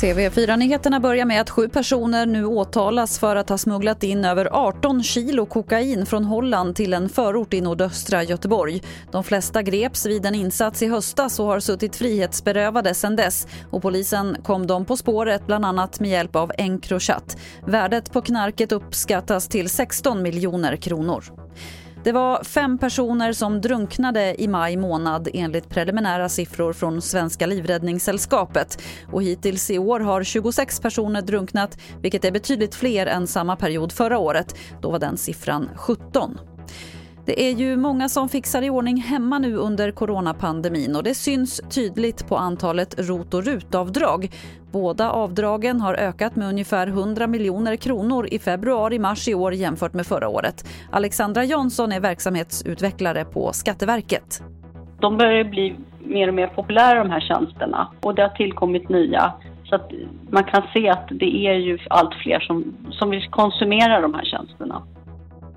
TV4-nyheterna börjar med att sju personer nu åtalas för att ha smugglat in över 18 kilo kokain från Holland till en förort i nordöstra Göteborg. De flesta greps vid en insats i höstas och har suttit frihetsberövade sedan dess. Och polisen kom dem på spåret bland annat med hjälp av Encrochat. Värdet på knarket uppskattas till 16 miljoner kronor. Det var fem personer som drunknade i maj månad enligt preliminära siffror från Svenska livräddningssällskapet. Och hittills i år har 26 personer drunknat vilket är betydligt fler än samma period förra året. Då var den siffran 17. Det är ju många som fixar i ordning hemma nu under coronapandemin och det syns tydligt på antalet ROT och RUT-avdrag. Båda avdragen har ökat med ungefär 100 miljoner kronor i februari-mars i år jämfört med förra året. Alexandra Jansson är verksamhetsutvecklare på Skatteverket. De börjar bli mer och mer populära de här tjänsterna och det har tillkommit nya. Så att man kan se att det är ju allt fler som, som vill konsumera de här tjänsterna.